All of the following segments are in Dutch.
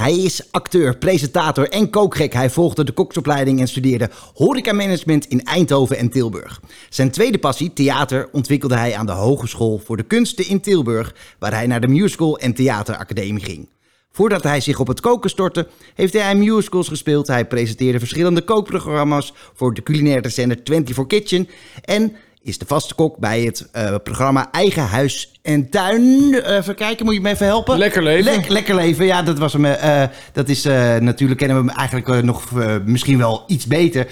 Hij is acteur, presentator en kookgek. Hij volgde de koksopleiding en studeerde horecamanagement in Eindhoven en Tilburg. Zijn tweede passie, theater, ontwikkelde hij aan de Hogeschool voor de Kunsten in Tilburg, waar hij naar de musical en theateracademie ging. Voordat hij zich op het koken stortte, heeft hij musicals gespeeld. Hij presenteerde verschillende kookprogramma's voor de culinaire zender 24 Kitchen en is de vaste kok bij het uh, programma Eigen Huis en Tuin. Uh, even kijken, moet je me even helpen? Lekker leven. Le lekker leven, ja, dat was hem. Uh, dat is natuurlijk, kennen we hem eigenlijk nog misschien wel iets beter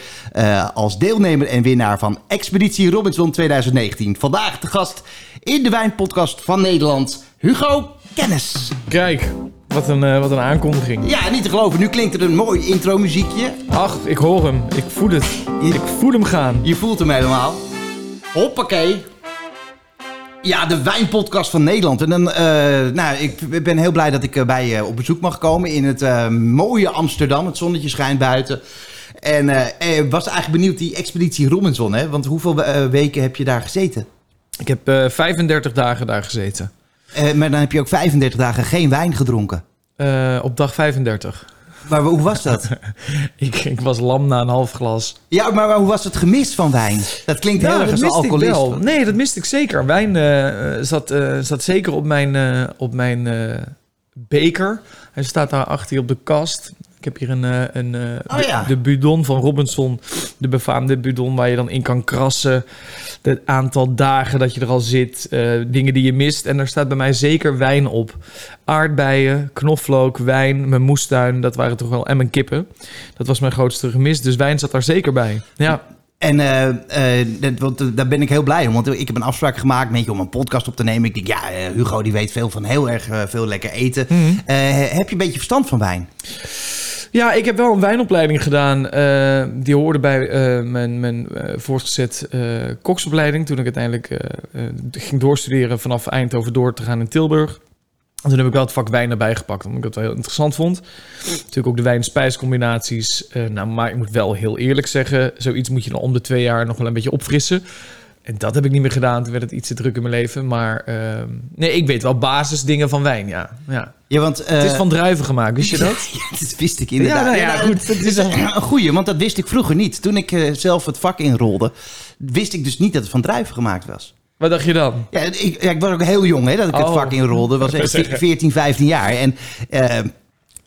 als deelnemer en winnaar van Expeditie Robinson 2019. Vandaag de gast in de wijnpodcast van Nederland, Hugo Kennis. Kijk. Wat een, wat een aankondiging. Ja, niet te geloven. Nu klinkt er een mooi intro muziekje. Ach, ik hoor hem. Ik voel het. Ik voel hem gaan. Je voelt hem helemaal. Hoppakee. Ja, de wijnpodcast van Nederland. En dan, uh, nou, ik ben heel blij dat ik bij je op bezoek mag komen in het uh, mooie Amsterdam. Het zonnetje schijnt buiten. En uh, was eigenlijk benieuwd die expeditie Robinson, hè? Want hoeveel weken heb je daar gezeten? Ik heb 35 dagen daar gezeten. maar dan heb je ook 35 dagen geen wijn gedronken? op dag 35. Maar hoe was dat? ik, ik, was lam na een half glas. Ja, maar, hoe was het gemis van wijn? Dat klinkt heel erg als een alcoholist. Nee, dat miste ik zeker. Wijn uh, zat, uh, zat zeker op mijn, uh, op mijn beker. Hij staat daar achter op de kast. Ik heb hier een, een oh, ja. de, de Budon van Robinson. De befaamde Budon waar je dan in kan krassen. Het aantal dagen dat je er al zit. dingen die je mist. En er staat bij mij zeker wijn op aardbeien, knoflook, wijn, mijn moestuin. Dat waren toch wel. En mijn kippen. Dat was mijn grootste gemis. Dus wijn zat daar zeker bij. Ja. En uh, uh, dat, daar ben ik heel blij om. Want ik heb een afspraak gemaakt met je om een podcast op te nemen. Ik denk, ja, Hugo die weet veel van heel erg veel lekker eten. Mhm. heb je een beetje verstand van wijn? Ja, ik heb wel een wijnopleiding gedaan. die hoorde bij mijn, mijn voortgezet koksopleiding. Toen ik uiteindelijk ging doorstuderen vanaf Eindhoven door te gaan in Tilburg. En toen heb ik wel het vak wijn erbij gepakt, omdat ik het wel heel interessant vond. Natuurlijk ook de wijn-spijscombinaties. Nou, maar ik moet wel heel eerlijk zeggen, zoiets moet je dan om de twee jaar nog wel een beetje opfrissen. En dat heb ik niet meer gedaan. Toen werd het iets te druk in mijn leven. Maar uh, nee, ik weet wel basisdingen van wijn, ja. ja. ja want, uh, het is van druiven gemaakt, wist je dat? ja, dat wist ik inderdaad. Ja, nou ja, goed. Dat is een, goeie, want dat wist ik vroeger niet. Toen ik uh, zelf het vak inrolde, wist ik dus niet dat het van druiven gemaakt was. Wat dacht je dan? Ja, ik, ja, ik was ook heel jong hè, dat ik het Oh. vak inrolde. Was echt 14, 15 jaar. En eh,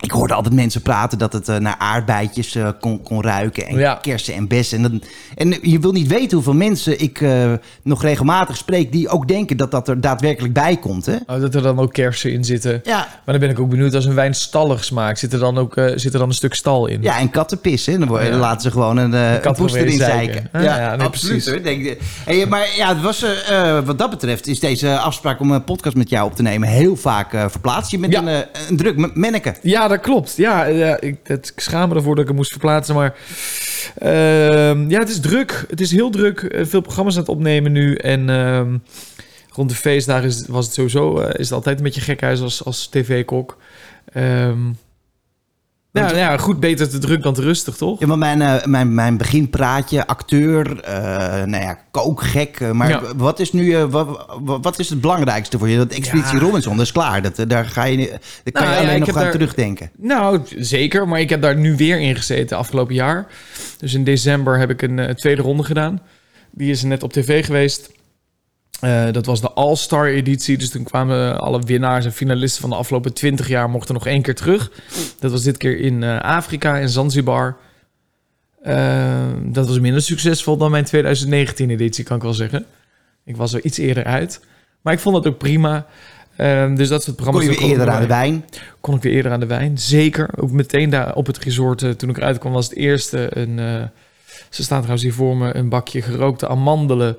ik hoorde altijd mensen praten dat het eh, naar aardbeidjes eh, kon, kon ruiken. En Ja. kersen en bessen. En, dan, en je wil niet weten hoeveel mensen ik eh, nog regelmatig spreek... die ook denken dat dat er daadwerkelijk bij komt. Hè? Oh, dat er dan ook kersen in zitten. Ja. Maar dan ben ik ook benieuwd, als een wijn stallig smaakt, zit er dan ook zit er dan een stuk stal in? Ja, en kattenpis. Hè? Dan, Ja. dan laten ze gewoon een, een zeiken. Ah, ja, nee, absoluut. precies. Hoor. Denk, hey, maar ja, het was, wat dat betreft is deze afspraak om een podcast met jou op te nemen... heel vaak verplaatst. Je bent een, een druk manneke. Ja, dat klopt. Ja, ik, het, ik schaam me ervoor dat ik hem moest verplaatsen. Maar ehm, ja, het is druk. Het is heel druk. Eh, Veel programma's aan het opnemen nu. En ehm, rond de feestdagen is, was het sowieso eh, is het altijd een beetje gekhuis als, als tv-kok. Ehm Want- ja, goed, beter te druk dan te rustig, toch? Ja, maar mijn, eh, mijn, mijn beginpraatje, acteur, eh nou ja, kookgek. eh, maar Ja. wat is nu wat, wat- is het belangrijkste voor je? Dat Expeditie Ja. Robinson, dat is klaar. Dat, daar, ga je, daar kan Nou, je alleen nog aan daar- terugdenken. Nou, zeker. Maar ik heb daar nu weer in gezeten afgelopen jaar. Dus in december heb ik een tweede ronde gedaan. Die is net op tv geweest. Eh, dat was de All-Star editie. Dus toen kwamen alle winnaars en finalisten van de afgelopen 20 jaar mochten nog één keer terug. Dat was dit keer in eh, Afrika, in Zanzibar. Eh, dat was minder succesvol dan mijn 2019 editie, kan ik wel zeggen. Ik was er iets eerder uit. Maar ik vond dat ook prima. Eh, dus dat soort Kon programma's... je weer eerder aan de wijn? kon ik weer eerder aan de wijn. Zeker. Ook meteen daar op het resort, toen ik eruit kwam, was het eerste een... ze staan trouwens hier voor me, een bakje gerookte amandelen,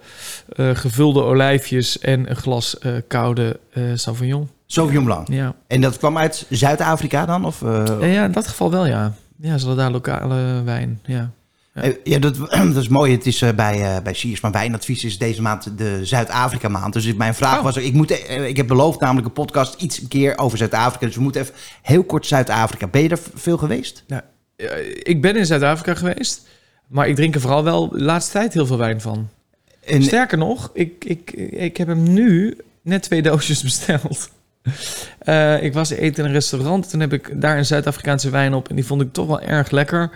eh, gevulde olijfjes en een glas eh, koude eh Sauvignon. Sauvignon Blanc. Ja. En dat kwam uit Zuid-Afrika dan? Of, Eh, ja, in dat geval wel, ja. Ja, ze hadden daar lokale wijn, ja. Ja, dat, dat is mooi. Het is bij, bij Siers, maar wijnadvies is deze maand de Zuid-Afrika maand. Dus mijn vraag Oh. was, ik, moet, ik heb beloofd namelijk een podcast iets een keer over Zuid-Afrika. Dus we moeten even heel kort Zuid-Afrika. Ben je er veel geweest? Eh, ik ben in Zuid-Afrika geweest, maar ik drink er vooral wel de laatste tijd heel veel wijn van. En, Sterker nog, ik, ik, ik heb hem nu net twee doosjes besteld. Eh, ik was eten in een restaurant. Toen heb ik daar een Zuid-Afrikaanse wijn op. En die vond ik toch wel erg lekker.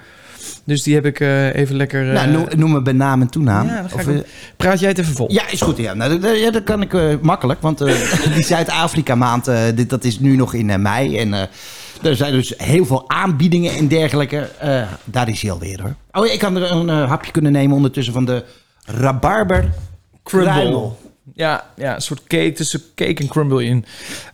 Dus die heb ik eh, even lekker... eh, nou, noem, noem me bij naam en toenaam. Ja, Of, ik eh, Praat jij het even vol? Ja, is goed. Ja, nou, dat, ja, dat kan ik eh, makkelijk. Want eh, die Zuid-Afrika maand, eh, dit, dat is nu nog in eh, mei. En eh, er zijn dus heel veel aanbiedingen en dergelijke. Eh, daar is hij alweer hoor. Oh, ik kan er een eh, hapje kunnen nemen ondertussen van de rabarber Crumble. Ja, ja, een soort cake tussen cake en crumble in.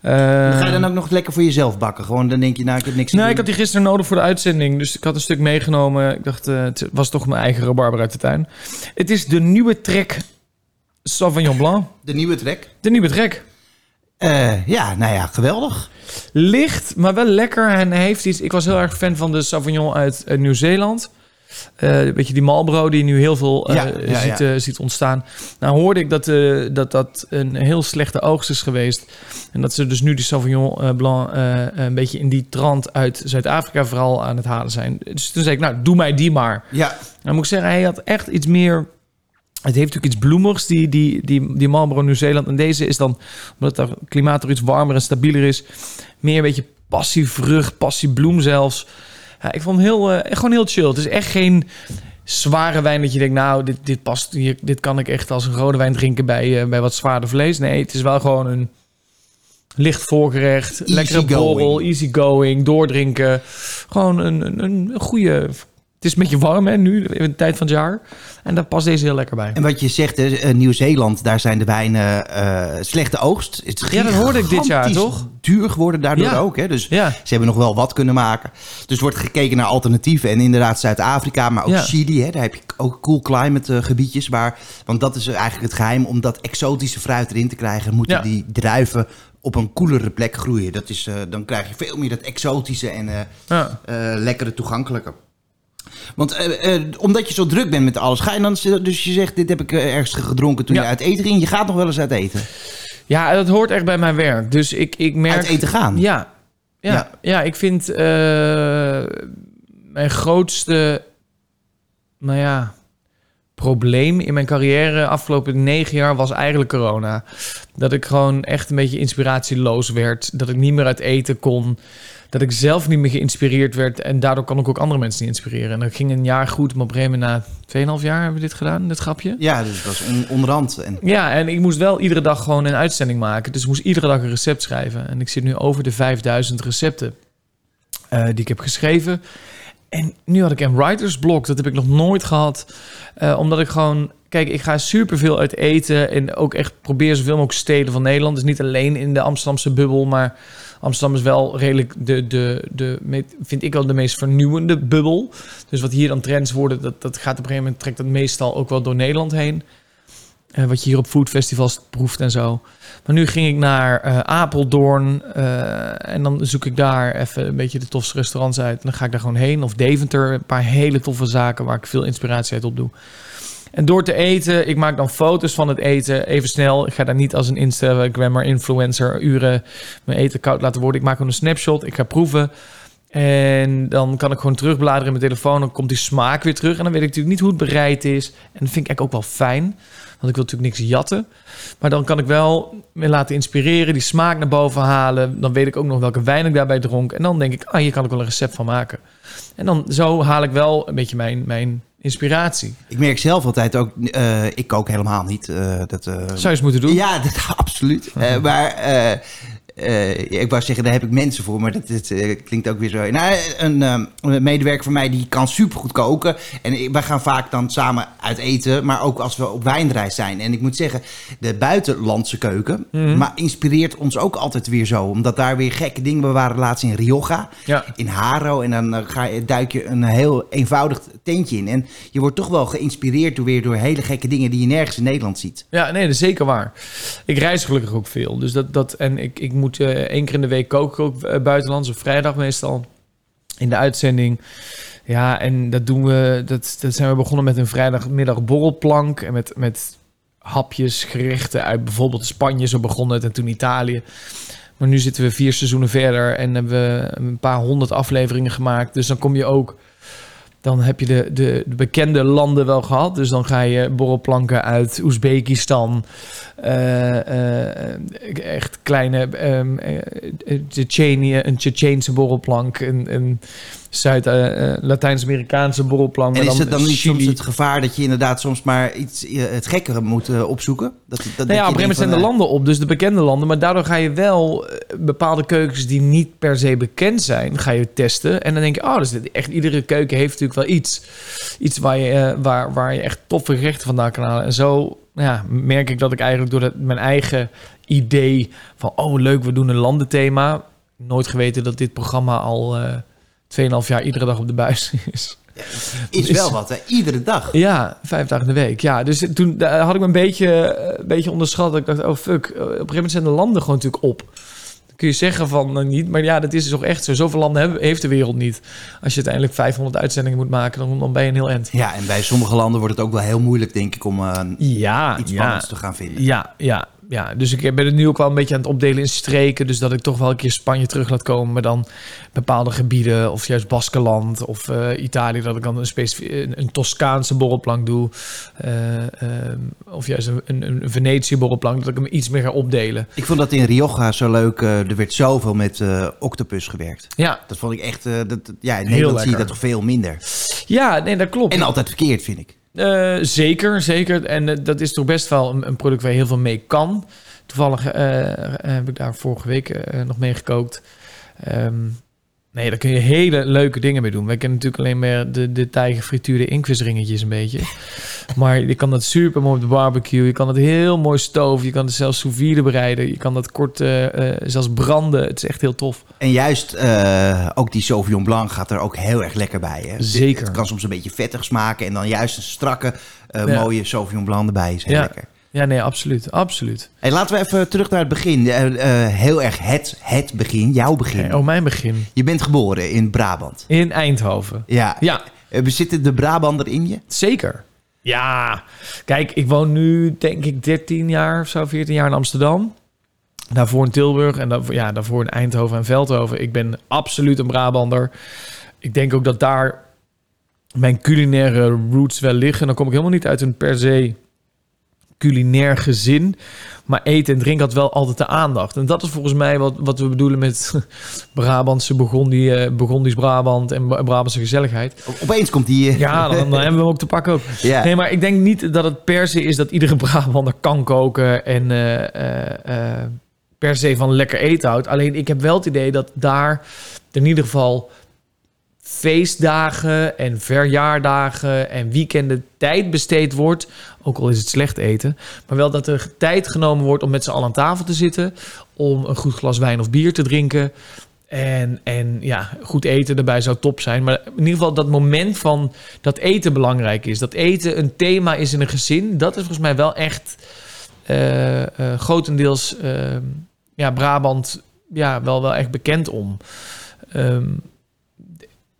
Eh, Ga je dan ook nog lekker voor jezelf bakken? Gewoon, dan denk je, nou, ik heb niks te Nee, doen. ik had die gisteren nodig voor de uitzending. Dus ik had een stuk meegenomen. Ik dacht, het was toch mijn eigen rabarber uit de tuin. Het is de nieuwe trek Sauvignon Blanc. De nieuwe trek. De nieuwe trek. Ja, nou ja, geweldig. Licht, maar wel lekker. En heeft iets... Ik was heel erg fan van de Sauvignon uit eh, Nieuw-Zeeland. Eh, een beetje die Marlboro die nu heel veel eh, Ja, ja, ziet, ja. eh, ziet ontstaan. Nou hoorde ik dat, eh, dat dat een heel slechte oogst is geweest. En dat ze dus nu die Sauvignon eh, Blanc eh, een beetje in die trant uit Zuid-Afrika vooral aan het halen zijn. Dus toen zei ik, nou doe mij die maar. Ja, Nou moet ik zeggen, hij had echt iets meer... Het heeft natuurlijk iets bloemigs, die, die, die, die Marlboro Nieuw-Zeeland. En deze is dan, omdat het klimaat er iets warmer en stabieler is... meer een beetje passie vrucht, passie bloem zelfs. Ja, ik vond hem heel, eh, gewoon heel chill. Het is echt geen zware wijn dat je denkt... nou, dit, dit past, hier, dit kan ik echt als een rode wijn drinken bij, eh, bij wat zwaarder vlees. Nee, het is wel gewoon een licht voorgerecht, Easy lekkere borrel, easy going, doordrinken. Gewoon een, een, een goede... Het is een beetje warm hè, nu, in de tijd van het jaar. En daar past deze heel lekker bij. en wat je zegt, eh, Nieuw-Zeeland, daar zijn de wijnen eh, slechte oogst. Het Ja, dat hoorde ik dit jaar, toch? duur geworden daardoor Ja. ook. Hè? Dus Ja, Ze hebben nog wel wat kunnen maken. Dus wordt gekeken naar alternatieven. En inderdaad Zuid-Afrika, maar ook Ja. Chili. Hè? Daar heb je ook cool climate eh, gebiedjes. Waar, want dat is eigenlijk het geheim. Om dat exotische fruit erin te krijgen... moeten die druiven op een koelere plek groeien. Dat is, dan krijg je veel meer dat exotische en lekkere toegankelijke. Want eh, eh, omdat je zo druk bent met alles, ga je dan... Dus je zegt, dit heb ik eh, ergens gedronken toen Ja. je uit eten ging. Je gaat nog wel eens uit eten. ja, dat hoort echt bij mijn werk. Dus ik, ik merk... Uit eten gaan. Ja, ja, Ja. ja. ik vind mijn grootste, nou ja, probleem in mijn carrière afgelopen negen jaar was eigenlijk corona. Dat ik gewoon echt een beetje inspiratieloos werd. Dat ik niet meer uit eten kon. Dat ik zelf niet meer geïnspireerd werd. En daardoor kon ik ook andere mensen niet inspireren. En dat ging een jaar goed, maar op een na 2,5 jaar hebben we dit gedaan, dit grapje. Ja, dus dat is on onderhand. En Ja, en ik moest wel iedere dag gewoon een uitzending maken. Dus ik moest iedere dag een recept schrijven. En ik zit nu over de 5000 recepten eh, die ik heb geschreven. En nu had ik een writer's block. Dat heb ik nog nooit gehad. Eh, omdat ik gewoon... Kijk, ik ga superveel uit eten. En ook echt probeer zoveel mogelijk steden van Nederland. Dus niet alleen in de Amsterdamse bubbel. Maar Amsterdam is wel redelijk de, de, de, vind ik wel de meest vernieuwende bubbel. Dus wat hier dan trends worden, dat, dat gaat op een gegeven moment, trekt dat meestal ook wel door Nederland heen. Eh, wat je hier op foodfestivals proeft en zo. Maar nu ging ik naar eh, Apeldoorn. eh, en dan zoek ik daar even een beetje de tofste restaurants uit. En dan ga ik daar gewoon heen. Of Deventer, een paar hele toffe zaken waar ik veel inspiratie uit opdoe. En door te eten, ik maak dan foto's van het eten even snel. Ik ga daar niet als een Instagrammer, influencer, uren mijn eten koud laten worden. Ik maak gewoon een snapshot, ik ga proeven. En dan kan ik gewoon terugbladeren in mijn telefoon. Dan komt die smaak weer terug. En dan weet ik natuurlijk niet hoe het bereid is. En dat vind ik eigenlijk ook wel fijn. Want ik wil natuurlijk niks jatten. Maar dan kan ik wel me laten inspireren. Die smaak naar boven halen. Dan weet ik ook nog welke wijn ik daarbij dronk. En dan denk ik, ah, hier kan ik wel een recept van maken. En dan zo haal ik wel een beetje mijn, mijn inspiratie. Ik merk zelf altijd ook, eh, ik kook helemaal niet. eh, dat, eh, Zou je eens moeten doen? Ja, dat, absoluut. Maar eh, ik wou zeggen, daar heb ik mensen voor, maar dat, dat, eh, klinkt ook weer zo. Nou, een, eh, een medewerker van mij die kan supergoed koken. En wij gaan vaak dan samen uit eten, maar ook als we op wijnreis zijn. En ik moet zeggen, de buitenlandse keuken Mhm. maar inspireert ons ook altijd weer zo. Omdat daar weer gekke dingen, we waren laatst in Rioja Ja. in Haro. En dan ga je, duik je een heel eenvoudig tentje in. En je wordt toch wel geïnspireerd door, weer door hele gekke dingen die je nergens in Nederland ziet. Ja, nee, dat is zeker waar. Ik reis gelukkig ook veel. Dus dat, dat, en ik, ik moet eh, één keer in de week koken, ook eh, buitenlands, op vrijdag meestal, in de uitzending. Ja, en dat doen we, dat, dat zijn we begonnen met een vrijdagmiddag borrelplank en met, met hapjes, gerechten uit bijvoorbeeld Spanje, zo begon het, en toen Italië. Maar nu zitten we vier seizoenen verder en hebben we een paar honderd afleveringen gemaakt. Dus dan kom je ook dan heb je de, de, de bekende landen wel gehad. Dus dan ga je borrelplanken uit Oezbekistan. eh, eh, echt kleine... Tsjetsjenië, een Tsjetsjeense borrelplank. Een, een Zuid- eh, eh, Latijns-Amerikaanse borrelplank. En is het dan niet Chili. soms het gevaar dat je inderdaad soms maar iets eh, het gekkere moet opzoeken? Dat, dat, Nou ja, op een gegeven zijn de landen op, dus de bekende landen. Maar daardoor ga je wel bepaalde keukens die niet per se bekend zijn, ga je testen. En dan denk je, oh, dus echt iedere keuken heeft natuurlijk wel iets. Iets waar je, waar, waar je echt toffe gerechten vandaan kan halen. En zo nou ja, merk ik dat ik eigenlijk door dat, mijn eigen idee van, oh leuk, we doen een landenthema. Nooit geweten dat dit programma al 2,5 jaar iedere dag op de buis is. Is wel wat, hè? Iedere dag. Ja, vijf dagen in de week. Ja, dus toen had ik me een beetje, eh, een beetje onderschat. Ik dacht, oh fuck, eh, op een gegeven moment zijn de landen gewoon natuurlijk op. Dan kun je zeggen van eh, niet, maar ja, dat is toch echt zo. Zoveel landen hebben, heeft de wereld niet. Als je uiteindelijk 500 uitzendingen moet maken, dan, dan ben je een heel eind. Ja, en bij sommige landen wordt het ook wel heel moeilijk, denk ik, om Ja, iets ja, spannends te gaan vinden. ja, ja, ja. Dus ik ben het nu ook wel een beetje aan het opdelen in streken. Dus dat ik toch wel een keer Spanje terug laat komen. Maar dan bepaalde gebieden. Of juist Baskeland of eh, Italië. Dat ik dan een, een, een Toscaanse borrelplank doe. Eh, ehm, of juist een, een, een Venetië borrelplank. Dat ik hem iets meer ga opdelen. Ik vond dat in Rioja zo leuk. eh, er werd zoveel met eh, octopus gewerkt. Ja, Dat vond ik echt... eh, dat, ja, in Nederland zie je dat toch veel minder. ja nee, dat klopt. En altijd verkeerd, vind ik. Eh, zeker, zeker. En eh, dat is toch best wel een, product waar je heel veel mee kan. Toevallig eh, heb ik daar vorige week nog mee gekookt. Ehm, nee, daar kun je hele leuke dingen mee doen. Wij kennen natuurlijk alleen maar de, de tijgerfrituurde inkvisringetjes een beetje. Maar je kan dat super mooi op de barbecue. Je kan het heel mooi stoven. Je kan het zelfs sous vide bereiden. Je kan dat kort eh, eh, zelfs branden. Het is echt heel tof. En juist eh, ook die Sauvignon Blanc gaat er ook heel erg lekker bij. Hè? Zeker. Het kan soms een beetje vettig smaken. En dan juist een strakke, Ja. mooie Sauvignon Blanc erbij is heel Ja. lekker. Ja, nee, absoluut. Absoluut. Hey, laten we even terug naar het begin. Eh, eh, heel erg het, het begin, jouw begin. Oh, mijn begin. Je bent geboren in Brabant. In Eindhoven. Ja. Ja, Eh, Zit de Brabander in je? Zeker. Ja, kijk, ik woon nu denk ik 13 jaar of zo, 14 jaar in Amsterdam. Daarvoor in Tilburg en daarvoor, ja, daarvoor in Eindhoven en Veldhoven. Ik ben absoluut een Brabander. Ik denk ook dat daar mijn culinaire roots wel liggen. Dan kom ik helemaal niet uit een per se culinair gezin. Maar eten en drinken had wel altijd de aandacht. En dat is volgens mij wat, wat we bedoelen met Brabantse Burgondie, eh, Burgondisch Brabant en Bra- Brabantse gezelligheid. Opeens komt die... eh, Ja, dan, dan hebben we hem ook te pakken ook. ja. Nee, maar ik denk niet dat het per se is dat iedere Brabander kan koken en eh, per se van lekker eten houdt. Alleen ik heb wel het idee dat daar in ieder geval feestdagen en verjaardagen en weekenden tijd besteed wordt. Ook al is het slecht eten. Maar wel dat er tijd genomen wordt om met z'n allen aan tafel te zitten. Om een goed glas wijn of bier te drinken. En, en ja, goed eten erbij zou top zijn. Maar in ieder geval dat moment van dat eten belangrijk is. Dat eten een thema is in een gezin. Dat is volgens mij wel echt eh, eh, grotendeels eh, ja, Brabant ja, wel, wel echt bekend om. Ehm,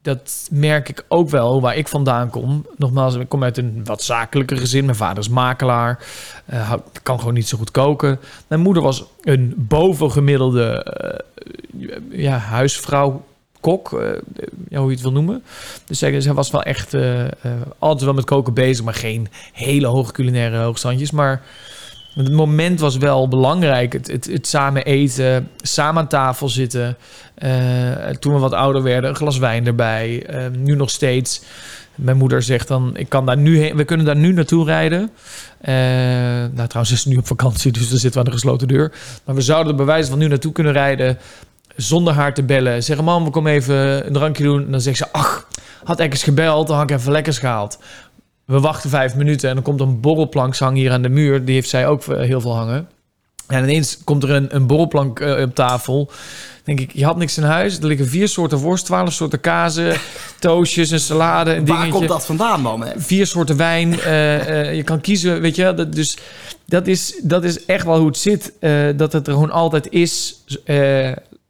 dat merk ik ook wel waar ik vandaan kom. Nogmaals, ik kom uit een wat zakelijker gezin. Mijn vader is makelaar. hou- kan gewoon niet zo goed koken. Mijn moeder was een bovengemiddelde eh, ja, huisvrouw, kok, eh, ja, hoe je het wil noemen. Dus zij, zij was wel echt altijd wel met koken bezig, maar geen hele hoge culinaire hoogstandjes. Maar het moment was wel belangrijk. Het, het, het samen eten, samen aan tafel zitten. Eh, toen we wat ouder werden, een glas wijn erbij. Eh, nu nog steeds. Mijn moeder zegt dan, ik kan daar nu we kunnen daar nu naartoe rijden. Eh, nou, trouwens is ze nu op vakantie, dus dan zitten we aan de gesloten deur. Maar we zouden er bij van nu naartoe kunnen rijden zonder haar te bellen. Zeggen, mam, we komen even een drankje doen. En dan zegt ze, ach, had ik eens gebeld, dan had ik even lekkers gehaald. We wachten vijf minuten en dan komt een borrelplank hangen hier aan de muur. Die heeft zij ook eh, heel veel hangen. En ineens komt er een, een borrelplank eh, op tafel. denk ik, je had niks in huis. Er liggen vier soorten worst, twaalf soorten kazen, toastjes, een salade, een Waar komt dat vandaan, man? Hè? vier soorten wijn. eh, je kan kiezen, weet je. Dat, dus dat is, dat is echt wel hoe het zit. dat het er gewoon altijd is.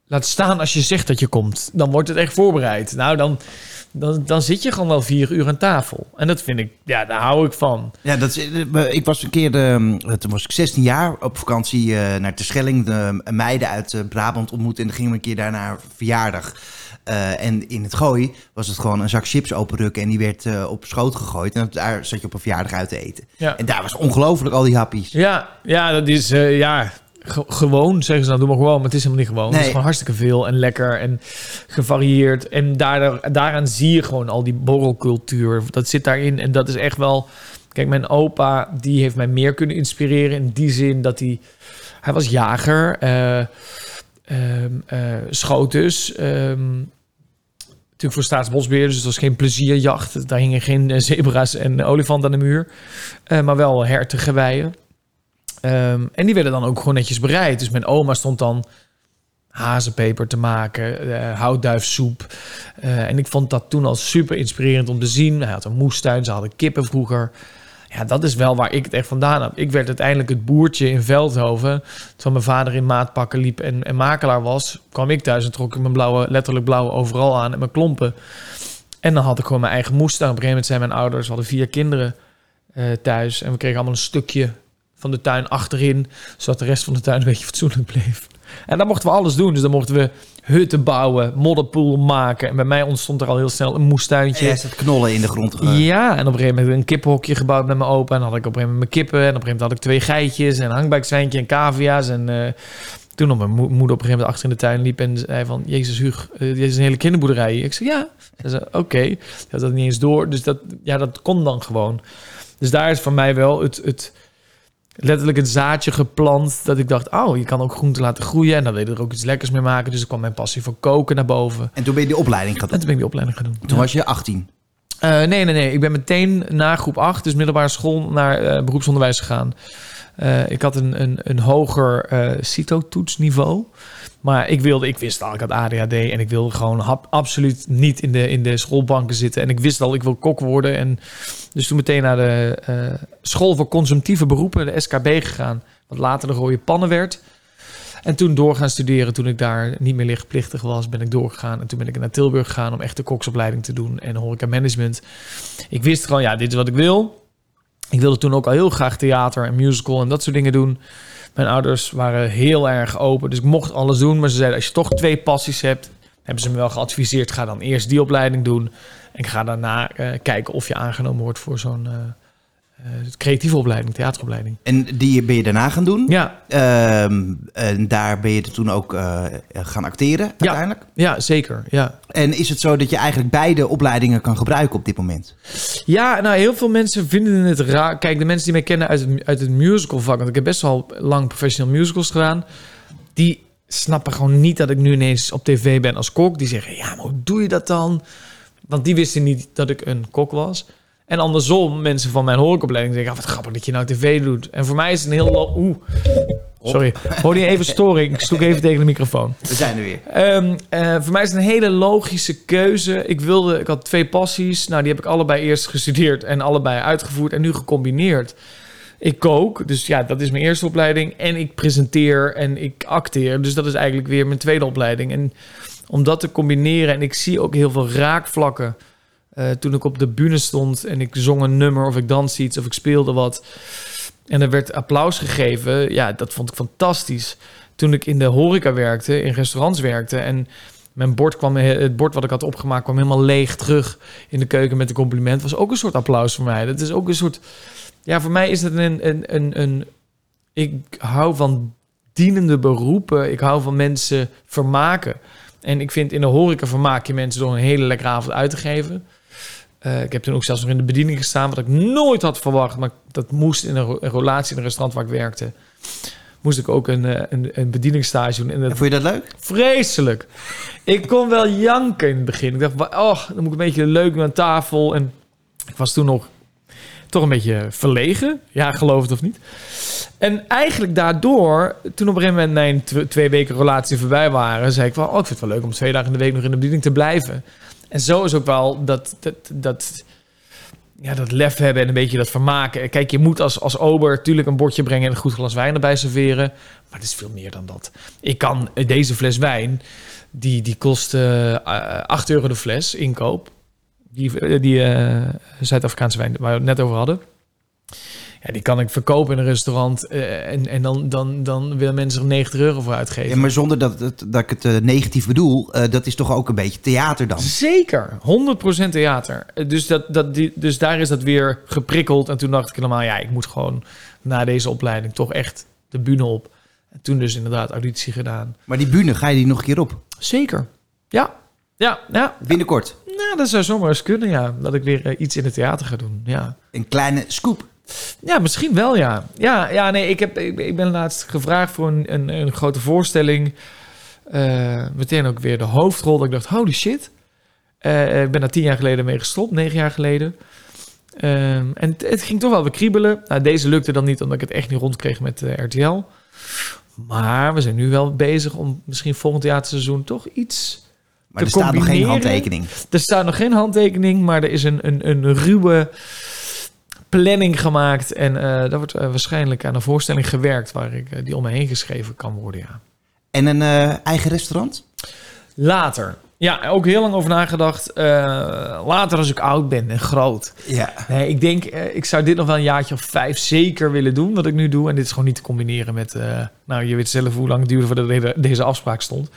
laat staan als je zegt dat je komt. Dan wordt het echt voorbereid. Nou, dan, dan, dan zit je gewoon wel vier uur aan tafel. En dat vind ik, ja, daar hou ik van. Ja, dat eh, ik was een keer, eh, toen was ik 16 jaar op vakantie eh, naar Terschelling. De meiden uit eh, Brabant ontmoet en dan gingen we een keer daar naar een verjaardag. En in het gooi was het gewoon een zak chips openrukken en die werd op schoot gegooid. En daar zat je op een verjaardag uit te eten. Ja. En daar was ongelooflijk al die happies. Ja, ja dat is ja, ge- gewoon, zeggen ze dan, doe maar gewoon. Maar het is helemaal niet gewoon. Het is gewoon hartstikke veel en lekker en gevarieerd. En daardoor, daaraan zie je gewoon al die borrelcultuur. Dat zit daarin en dat is echt wel... Kijk, mijn opa, die heeft mij meer kunnen inspireren in die zin dat hij... Hij was jager, eh, schoot dus... Natuurlijk voor staatsbosbeheer, dus het was geen plezierjacht. Daar hingen geen eh, zebra's en olifanten aan de muur. Eh, maar wel herten, geweien. Ehm, en die werden dan ook gewoon netjes bereid. Dus mijn oma stond dan hazenpeper te maken, eh, houtduifsoep. Eh, en ik vond dat toen al super inspirerend om te zien. Hij had een moestuin, ze hadden kippen vroeger. Ja, dat is wel waar ik het echt vandaan heb. Ik werd uiteindelijk het boertje in Veldhoven. Terwijl mijn vader in maatpakken liep en, en makelaar was... kwam ik thuis en trok ik mijn blauwe, letterlijk blauwe overal aan en mijn klompen. En dan had ik gewoon mijn eigen moestuin. Op een gegeven moment zijn mijn ouders, hadden vier kinderen eh, thuis. En we kregen allemaal een stukje van de tuin achterin, zodat de rest van de tuin een beetje fatsoenlijk bleef. En dan mochten we alles doen. Dus dan mochten we hutten bouwen, modderpoel maken. En bij mij ontstond er al heel snel een En moestuintje. jij zat knollen in de grond. Ja, en op een gegeven moment een kippenhokje gebouwd met mijn opa. En dan had ik op een gegeven moment mijn kippen. En op een gegeven moment had ik twee geitjes en een en cavia's. En eh, toen op mijn mo- moeder op een gegeven moment achter in de tuin liep en zei van... Jezus Huug, eh, dit is een hele kinderboerderij. Ik zei ja. Ze zei oké. Ik had dat niet eens door. Dus dat, ja, dat kon dan gewoon. Dus daar is voor mij wel het... het letterlijk het zaadje geplant. Dat ik dacht, oh, je kan ook groenten laten groeien. En dan wil je er ook iets lekkers mee maken. Dus er kwam mijn passie voor koken naar boven. En toen ben je die opleiding gaan En doen. toen ben ik die opleiding gaan doen. Toen Ja. was je 18. Eh, nee, nee, nee. Ik ben meteen na groep 8, dus middelbare school, naar eh, beroepsonderwijs gegaan. Eh, ik had een, een, een hoger CITO-toetsniveau. Maar ik wilde, ik wist al, ik had ADHD en ik wilde gewoon absoluut niet in de, in de schoolbanken zitten. En ik wist al, ik wil kok worden. En dus toen meteen naar de eh, school voor consumptieve beroepen, de SKB, gegaan. Wat later de rode pannen werd. En toen door gaan studeren, toen ik daar niet meer lichtplichtig was, ben ik doorgegaan. En toen ben ik naar Tilburg gegaan om echt de koksopleiding te doen en horeca management. Ik wist gewoon, ja, dit is wat ik wil. Ik wilde toen ook al heel graag theater en musical en dat soort dingen doen. Mijn ouders waren heel erg open, dus ik mocht alles doen. Maar ze zeiden, als je toch twee passies hebt, hebben ze me wel geadviseerd, ga dan eerst die opleiding doen. En ga daarna eh, kijken of je aangenomen wordt voor zo'n eh, creatieve opleiding, theateropleiding. En die ben je daarna gaan doen. Ja, Ehm, en daar ben je toen ook eh, gaan acteren uiteindelijk. ja, zeker. Ja. En is het zo dat je eigenlijk beide opleidingen kan gebruiken op dit moment? Ja, nou, heel veel mensen vinden het raar. Kijk, de mensen die mij kennen uit het, uit het musicalvak... want ik heb best wel lang professional musicals gedaan... die snappen gewoon niet dat ik nu ineens op tv ben als kok. Die zeggen, ja, maar hoe doe je dat dan? Want die wisten niet dat ik een kok was. En andersom, mensen van mijn horecopleiding zeggen... "Ah, wat grappig dat je nou tv doet. En voor mij is het een heel... Oeh, sorry. Hoor je even storing? Ik sloeg even tegen de microfoon. We zijn er weer. Ehm, eh, voor mij is het een hele logische keuze. Ik wilde, ik had twee passies. Nou, die heb ik allebei eerst gestudeerd en allebei uitgevoerd en nu gecombineerd. Ik kook, dus ja, dat is mijn eerste opleiding. En ik presenteer en ik acteer. Dus dat is eigenlijk weer mijn tweede opleiding. En om dat te combineren, en ik zie ook heel veel raakvlakken. Eh, toen ik op de bühne stond en ik zong een nummer of ik danste iets of ik speelde wat. En er werd applaus gegeven. Ja, dat vond ik fantastisch toen ik in de horeca werkte, in restaurants werkte en mijn bord kwam, het bord wat ik had opgemaakt kwam helemaal leeg terug in de keuken met een compliment, was ook een soort applaus voor mij. Dat is ook een soort, ja, voor mij is het een, een, een, een ik hou van dienende beroepen, ik hou van mensen vermaken. En ik vind in de horeca vermaak je mensen door een hele lekkere avond uit te geven. Eh, ik heb toen ook zelfs nog in de bediening gestaan, wat ik nooit had verwacht. Maar dat moest in een, relatie in een restaurant waar ik werkte. Moest ik ook een, eh, een, een bedieningsstage doen. En dat En vond je dat leuk? vreselijk. Ik kon wel janken in het begin. Ik dacht, oh, dan moet ik een beetje leuk doen aan tafel. En ik was toen nog toch een beetje verlegen. Ja, geloof het of niet. En eigenlijk daardoor, toen op een gegeven moment mijn tw- twee weken relatie voorbij waren, zei ik wel, oh, ik vind het wel leuk om twee dagen in de week nog in de bediening te blijven. En zo is ook wel dat, dat, dat, ja, dat lef hebben en een beetje dat vermaken. Kijk, je moet als, als ober natuurlijk een bordje brengen en een goed glas wijn erbij serveren. Maar het is veel meer dan dat. Ik kan deze fles wijn, die, die kost eh 8 euro de fles inkoop. Die, eh, die eh, Zuid-Afrikaanse wijn waar we het net over hadden. Ja, die kan ik verkopen in een restaurant. eh, en en dan, dan, dan willen mensen er 90 euro voor uitgeven. Ja, maar zonder dat, dat, dat ik het eh, negatief bedoel, eh, dat is toch ook een beetje theater dan? Zeker, 100% theater. Dus, dat, dat, die, dus daar is dat weer geprikkeld. En toen dacht ik helemaal, ja, ik moet gewoon na deze opleiding toch echt de bühne op. En toen dus inderdaad auditie gedaan. Maar die bühne, ga je die nog een keer op? Zeker. Ja, ja, ja. Binnenkort. Nou, dat zou zomaar eens kunnen, ja. Dat ik weer iets in het theater ga doen, ja. Een kleine scoop. Ja, misschien wel, ja. Ja, ja nee, ik, heb, ik, ik ben laatst gevraagd voor een, een, een grote voorstelling. Eh, meteen ook weer de hoofdrol. Dat ik dacht, holy shit. Eh, ik ben daar tien jaar geleden mee gestopt, negen jaar geleden. Ehm, en het, het ging toch wel weer kriebelen. Nou, deze lukte dan niet, omdat ik het echt niet rondkreeg met eh, RTL. Maar we zijn nu wel bezig om misschien volgend theaterseizoen toch iets... Maar er staat nog geen handtekening. Er staat nog geen handtekening, maar er is een, een, een ruwe planning gemaakt. En eh daar wordt eh, waarschijnlijk aan een voorstelling gewerkt waar ik, eh, die om me heen geschreven kan worden. Ja. En een eigen restaurant? Later. Ja, ook heel lang over nagedacht. Later als ik oud ben en groot. Ja. Nee, ik denk, ik zou dit nog wel een jaartje of vijf zeker willen doen, wat ik nu doe. En dit is gewoon niet te combineren met, nou, je weet zelf hoe lang het duurde voordat deze- deze afspraak stond.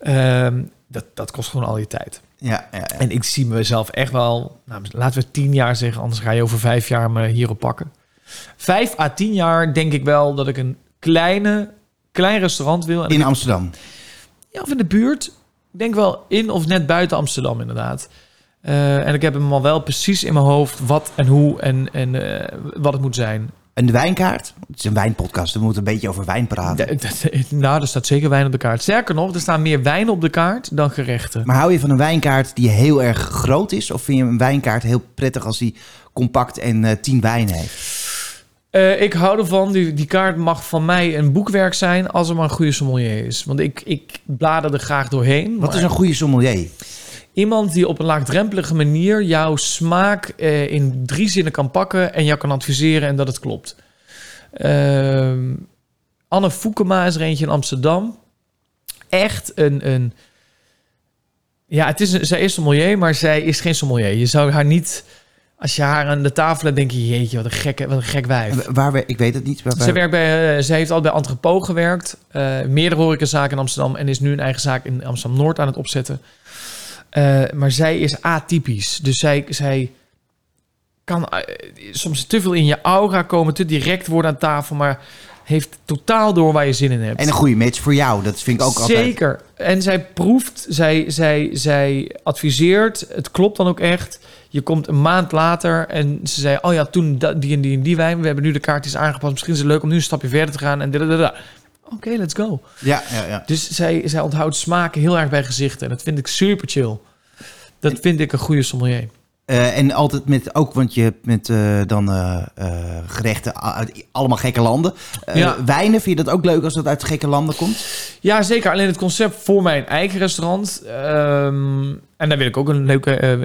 Ehm, dat, dat kost gewoon al je tijd. Ja, ja, ja. En ik zie mezelf echt wel, nou, laten we tien jaar zeggen, anders ga je over vijf jaar me hierop pakken. Vijf à tien jaar denk ik wel dat ik een kleine, klein restaurant wil. En In Amsterdam. ja, of in de buurt. Ik denk wel in of net buiten Amsterdam inderdaad. Eh, en ik heb hem al wel precies in mijn hoofd wat en hoe en, en eh, wat het moet zijn. Een wijnkaart. Het is een wijnpodcast, we moeten een beetje over wijn praten. Nou, er staat zeker wijn op de kaart. Sterker nog, er staan meer wijnen op de kaart dan gerechten. Maar hou je van een wijnkaart die heel erg groot is? Of vind je een wijnkaart heel prettig als die compact en eh, tien wijnen heeft? Eh, ik hou ervan. Die, die kaart mag van mij een boekwerk zijn als er maar een goede sommelier is. Want ik, ik blader er graag doorheen. Wat maar is een goede sommelier? Iemand die op een laagdrempelige manier jouw smaak eh, in drie zinnen kan pakken en jou kan adviseren en dat het klopt. Ehm, Anne Foukema is er eentje in Amsterdam. Echt een... een ja, het is een, zij is sommelier, maar zij is geen sommelier. Je zou haar niet... Als je haar aan de tafel hebt, denk je... Jeetje, wat een, gekke, wat een gek wijf. Waar we, ik weet het niet. Waar, Ze, werkt bij, eh, ze heeft al bij Entrepot gewerkt. eh, meerdere horecazaken in Amsterdam. En is nu een eigen zaak in Amsterdam-Noord aan het opzetten. Eh, maar zij is atypisch. Dus zij, zij kan eh, soms te veel in je aura komen. Te direct worden aan tafel. Maar heeft totaal door waar je zin in hebt. En een goede match voor jou. Dat vind ik ook altijd. Zeker. En zij proeft, zij, zij, zij adviseert. Het klopt dan ook echt. Je komt een maand later en ze zei... oh ja, toen die en die en die wijn. We hebben nu de kaartjes aangepast. Misschien is het leuk om nu een stapje verder te gaan. En dadadada. Oké, let's go. Ja, ja, ja. Dus zij, zij onthoudt smaken heel erg bij gezichten. En dat vind ik super chill. Dat vind ik een goede sommelier. Eh, en altijd met, ook, want je hebt met eh, dan eh, gerechten uit allemaal gekke landen. Ja. Wijnen, vind je dat ook leuk als dat uit gekke landen komt? Ja, zeker. Alleen het concept voor mijn eigen restaurant. ehm, en daar wil ik ook een leuke,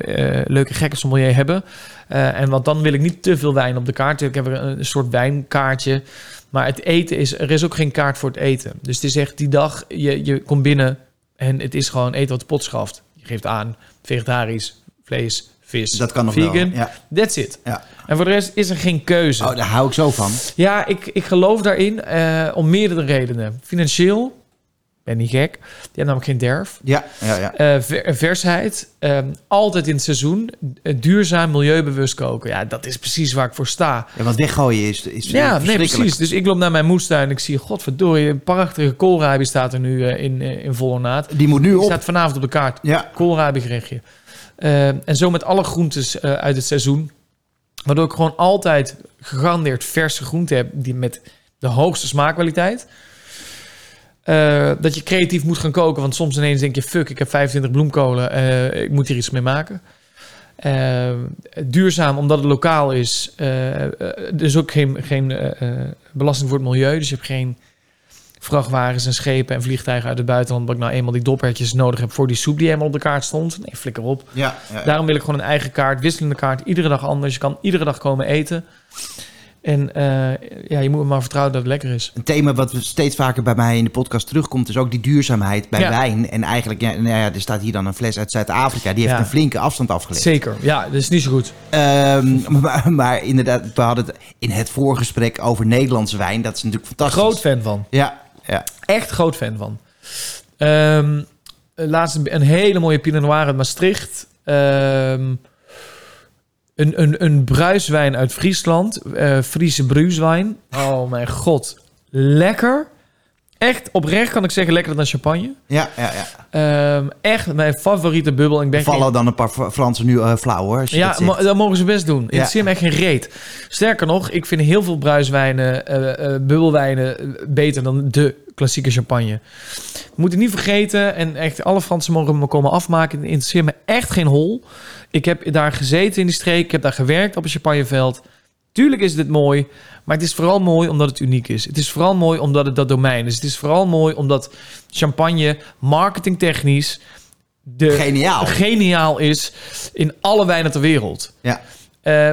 leuke gekke sommelier hebben. En want dan wil ik niet te veel wijn op de kaart. Ik heb een, een soort wijnkaartje. Maar het eten is... Er is ook geen kaart voor het eten. Dus het is echt die dag... Je, je komt binnen en het is gewoon eten wat de pot schaft. Je geeft aan vegetarisch, vlees, vis, Dat kan nog vegan. wel. Ja. That's it. Ja. En voor de rest is er geen keuze. Oh, daar hou ik zo van. Ja, ik, ik geloof daarin eh, om meerdere redenen. Financieel, ben niet gek. Die hebben namelijk geen derf. Ja, ja, ja. Eh, ver- versheid, ehm, altijd in het seizoen. Eh, duurzaam, milieubewust koken. Ja, dat is precies waar ik voor sta. ja want weggooien is, is Ja, nee, precies. Dus ik loop naar mijn moestuin en ik zie, godverdorie, een prachtige koolrabi staat er nu eh, in, in volle naad. Die moet nu Die op. staat vanavond op de kaart. Ja, Koolrabi gerechtje. En zo met alle groentes uit het seizoen. Waardoor ik gewoon altijd gegarandeerd verse groenten heb die met de hoogste smaakkwaliteit. Eh, dat je creatief moet gaan koken, want soms ineens denk je: fuck, ik heb 25 bloemkolen, eh, ik moet hier iets mee maken. Eh, duurzaam, omdat het lokaal is. Er is ook geen, geen belasting voor het milieu, dus je hebt geen vrachtwagens en schepen en vliegtuigen uit het buitenland. Wat ik nou eenmaal die doppertjes nodig heb voor die soep die helemaal op de kaart stond. Nee, flikker op. ja, ja. Daarom wil ik gewoon een eigen kaart, wisselende kaart, iedere dag anders. Je kan iedere dag komen eten. En eh, ja, je moet maar vertrouwen dat het lekker is. Een thema wat steeds vaker bij mij in de podcast terugkomt, is ook die duurzaamheid bij Ja. wijn. En eigenlijk, ja, nou ja, er staat hier dan een fles uit Zuid-Afrika. Die heeft Ja. een flinke afstand afgelegd. Zeker. Ja, dat is niet zo goed. Ehm, maar, maar inderdaad, we hadden het in het voorgesprek over Nederlandse wijn. Dat is natuurlijk fantastisch. Groot fan van. Ja, ja. Echt groot fan van. Ehm laatst een- een hele mooie Pinot Noir uit Maastricht. Ehm, een, een, een bruiswijn uit Friesland. eh Friese bruiswijn. Oh mijn god. Lekker. Echt, oprecht kan ik zeggen, lekkerder dan champagne. Ja, ja, ja. Ehm, echt mijn favoriete bubbel. Ik ben geen- Vallen dan een paar Fr- Fransen nu eh, flauw hoor. Als je Ja, dat mogen ze best doen. Het Ja. is me echt geen reet. Sterker nog, ik vind heel veel bruiswijnen, eh, eh, bubbelwijnen beter dan de klassieke champagne. We moeten niet vergeten, en echt alle Fransen mogen me komen afmaken. Het interesseert me echt geen hol. Ik heb daar gezeten in die streek, ik heb daar gewerkt op een champagneveld. Tuurlijk is dit mooi, maar het is vooral mooi omdat het uniek is. Het is vooral mooi omdat het dat domein is. Het is vooral mooi omdat champagne marketingtechnisch de Geniaal. geniaal is in alle wijnen ter wereld. Ja. Eh,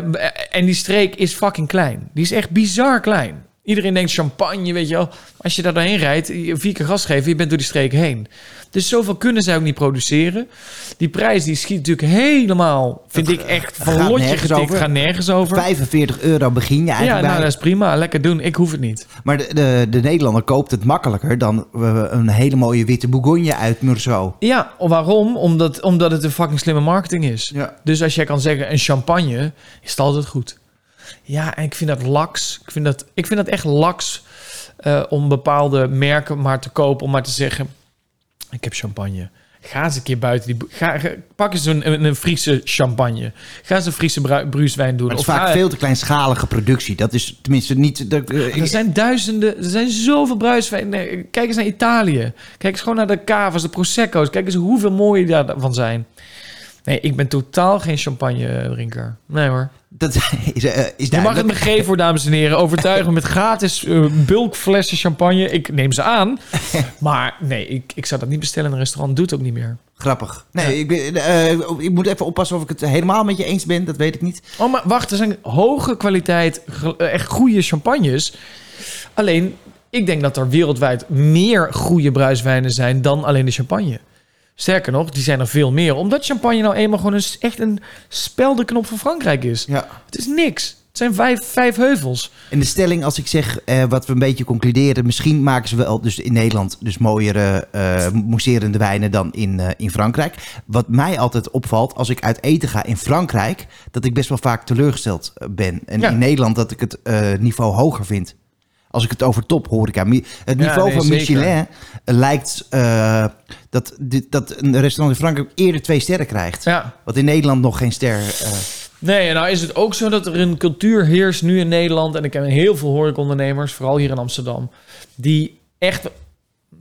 en die streek is fucking klein. Die is echt bizar klein. Iedereen denkt champagne, weet je wel. Als je daar doorheen rijdt, vier keer gas geven, je bent door die streek heen. Dus zoveel kunnen zij ook niet produceren. Die prijs die schiet natuurlijk helemaal, vind Dat ik echt van lotje getikt. over. Gaat nergens over. 45 euro begin je Ja, eigenlijk nou bij. dat is prima. Lekker doen. Ik hoef het niet. Maar de, de, de Nederlander koopt het makkelijker dan een hele mooie witte Bourgogne uit Meursault. Ja, waarom? Omdat, omdat het een fucking slimme marketing is. Ja. Dus als jij kan zeggen een champagne, is het altijd goed. Ja, en ik vind dat laks. Ik vind dat, ik vind dat echt laks eh, om bepaalde merken maar te kopen. Om maar te zeggen, ik heb champagne. Ga eens een keer buiten die... Ga, ga- pak eens een, een, een Friese champagne. Ga eens een Friese bru- bruiswijn doen. Maar het is Of vaak ga- veel te kleinschalige productie. Dat is tenminste niet... Dat, eh, er zijn duizenden, er zijn zoveel bruiswijnen. Kijk eens naar Italië. Kijk eens gewoon naar de cava's, de prosecco's. Kijk eens hoeveel mooie daarvan zijn. Nee, ik ben totaal geen champagne drinker. Nee hoor. dat is, is Je mag het me geven voor dames en heren. Overtuigen met gratis eh, bulkflessen champagne. Ik neem ze aan. Maar nee, ik, ik zou dat niet bestellen in een restaurant. Doe het ook niet meer. Grappig. Nee, ik, ben, ik moet even oppassen of ik het helemaal met je eens ben. Dat weet ik niet. Oh, maar wacht. Er zijn hoge kwaliteit, echt goede champagnes. Alleen, ik denk dat er wereldwijd meer goede bruiswijnen zijn dan alleen de champagne. Sterker nog, die zijn er veel meer. Omdat champagne nou eenmaal gewoon een, echt een speldenknop van Frankrijk is. Ja. Het is niks. Het zijn vijf, vijf heuvels. En de stelling, als ik zeg eh, wat we een beetje concluderen... misschien maken ze wel dus in Nederland dus mooiere eh mousserende wijnen dan in, eh, in Frankrijk. Wat mij altijd opvalt als ik uit eten ga in Frankrijk... dat ik best wel vaak teleurgesteld ben. En Ja. in Nederland dat ik het niveau hoger vind. Als ik het over top horeca... Het Ja, niveau nee, van. Michelin eh, lijkt dat, dat, dit, dat een restaurant in Frankrijk eerder twee sterren krijgt. Ja. Wat in Nederland nog geen ster... eh, Nee, en nou is het ook zo dat er een cultuur heerst nu in Nederland. En ik ken heel veel horecaondernemers, vooral hier in Amsterdam. Die echt... Oh,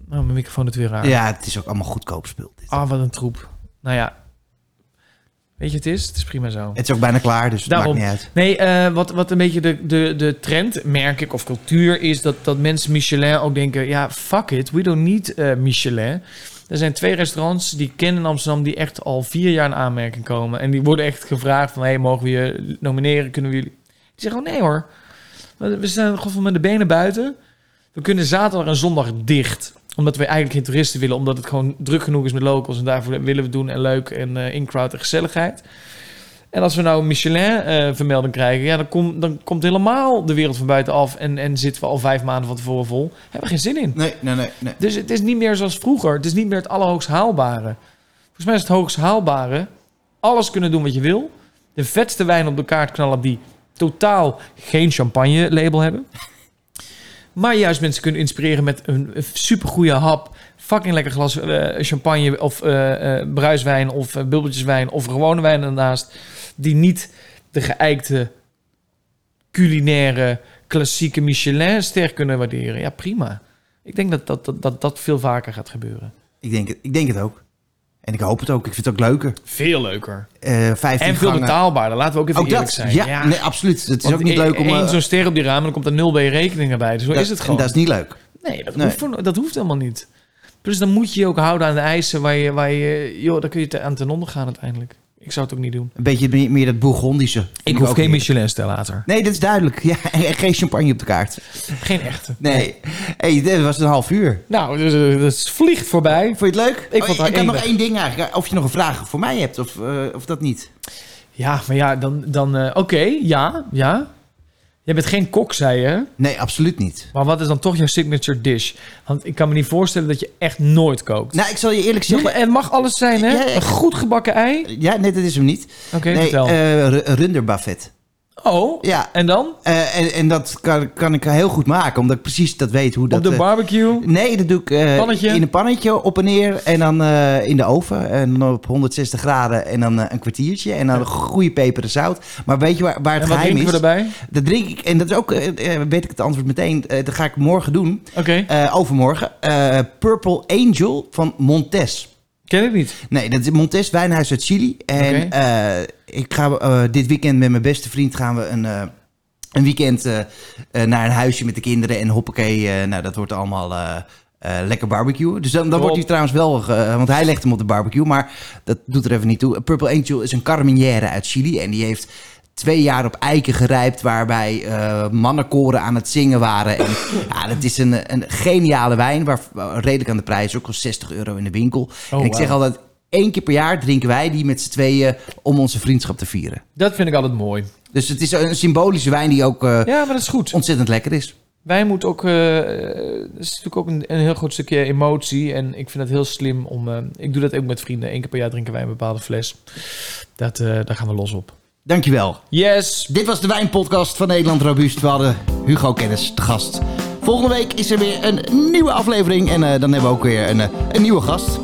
mijn microfoon doet weer raar. ja, het is ook allemaal goedkoop spul. dit. Ah, wat een troep. Nou ja. Weet je, het is? Het is prima zo. Het is ook bijna klaar, dus het Daarom. maakt niet uit. Nee, eh, wat, wat een beetje de, de, de trend, merk ik, of cultuur is... dat, dat mensen Michelin ook denken... ja, fuck it, we don't need eh, Michelin. Er zijn twee restaurants die ik ken in Amsterdam... die echt al vier jaar in aanmerking komen. En die worden echt gevraagd van... hey, mogen we je nomineren? Kunnen we jullie... Die zeggen, oh nee hoor. We we staan gewoon met de benen buiten. We kunnen zaterdag en zondag dicht. Omdat we eigenlijk geen toeristen willen. Omdat het gewoon druk genoeg is met locals. En daarvoor willen we doen en leuk en eh in-crowd en gezelligheid. En als we nou een Michelin-vermelding krijgen, ja, dan, kom, dan komt helemaal de wereld van buitenaf en, en zitten we al vijf maanden van tevoren vol. Hebben we geen zin in. Nee, nee, nee. nee. Dus het is niet meer zoals vroeger. Het is niet meer het allerhoogst haalbare. Volgens mij is het hoogst haalbare alles kunnen doen wat je wil. De vetste wijn op de kaart knallen die totaal geen champagne-label hebben. Maar juist mensen kunnen inspireren met een supergoeie hap. Fucking lekker glas eh, champagne of eh, eh, bruiswijn of bubbeltjeswijn of gewone wijn ernaast. Die niet de geëikte culinaire klassieke Michelin-ster kunnen waarderen. Ja, prima. Ik denk dat dat, dat, dat, dat veel vaker gaat gebeuren. Ik, denk ik denk het ook. En ik hoop het ook. Ik vind het ook leuker. Veel leuker. 15 En veel betaalbaarder. Laten we ook even Ook eerlijk dat? zijn. Ja, nee, absoluut. Het is ook niet leuk om... één eh, zo'n ster op die ramen, dan komt er nul bij je rekeningen bij. Dus zo dat- is het en gewoon. Dat is niet leuk. Nee, dat, Nee. Hoeft, dat hoeft helemaal niet. Plus dan moet je je ook houden aan de eisen waar je... Waar je joh, dan kun je te, aan ten onder gaan uiteindelijk. Ik zou het ook niet doen. Een beetje meer, meer dat Bourgondische. Ik hoef geen heerlijk. Michelin-stellator. Nee, dat is duidelijk. Ja, en geen champagne op de kaart. Geen echte. Nee. hey, dit was een half uur. Nou, dus, eh, dat vliegt voorbij. Vond je het leuk? Ik vond het ik had nog één ding eigenlijk. Of je nog een vraag voor mij hebt of, eh, of dat niet. Ja, maar ja, dan... dan eh, Oké, ja, ja. Je bent geen kok, zei je. Nee, absoluut niet. Maar wat is dan toch jouw signature dish? Want ik kan me niet voorstellen dat je echt nooit kookt. Nou, ik zal je eerlijk zeggen... het mag alles zijn, hè? Ja, ja. Een goed gebakken ei. Ja, nee, dat is hem niet. Oké, nee, vertel. eh, ru- runderbuffet. Oh, Ja, en dan? eh, en, en dat kan, kan ik heel goed maken, omdat ik precies dat weet hoe dat... Op de eh, barbecue? Nee, dat doe ik eh, in een pannetje op en neer. En dan in de oven. En dan op 160 graden. En dan een kwartiertje. En dan goede peper en zout. Maar weet je waar, waar het En wat geheim drinken is? we erbij? Dat drink ik. En dat is ook, weet ik het antwoord meteen. dat ga ik morgen doen. Oké, overmorgen. Purple Angel van Montes. Ken ik niet. Nee, dat is Montes wijnhuis uit Chili. En eh, ik ga eh, dit weekend met mijn beste vriend gaan we een, eh, een weekend naar een huisje met de kinderen. En hoppakee, nou dat wordt allemaal lekker barbecue. Dus dan, wordt hij trouwens wel, want hij legt hem op de barbecue. Maar dat doet er even niet toe. Purple Angel is een carabinière uit Chili. En die heeft twee jaar op eiken gerijpt. Waarbij eh, mannenkoren aan het zingen waren. En ja, dat is een, een geniale wijn. Waar, redelijk aan de prijs. Ook al 60 euro in de winkel. Oh, en ik zeg altijd, één keer per jaar drinken wij die met z'n tweeën om onze vriendschap te vieren. Dat vind ik altijd mooi. Dus het is een symbolische wijn die ook eh, Ja, maar dat is goed. ontzettend lekker is. Wij moeten ook... Het is natuurlijk ook een, een heel groot stukje emotie. En ik vind het heel slim om... ik doe dat ook met vrienden. Eén keer per jaar drinken wij een bepaalde fles. Dat, daar gaan we los op. Dankjewel. Yes! Dit was de wijnpodcast van Nederland Robuust. We hadden Hugo Kennis te gast. Volgende week is er weer een nieuwe aflevering. En eh, dan hebben we ook weer een, eh, een nieuwe gast.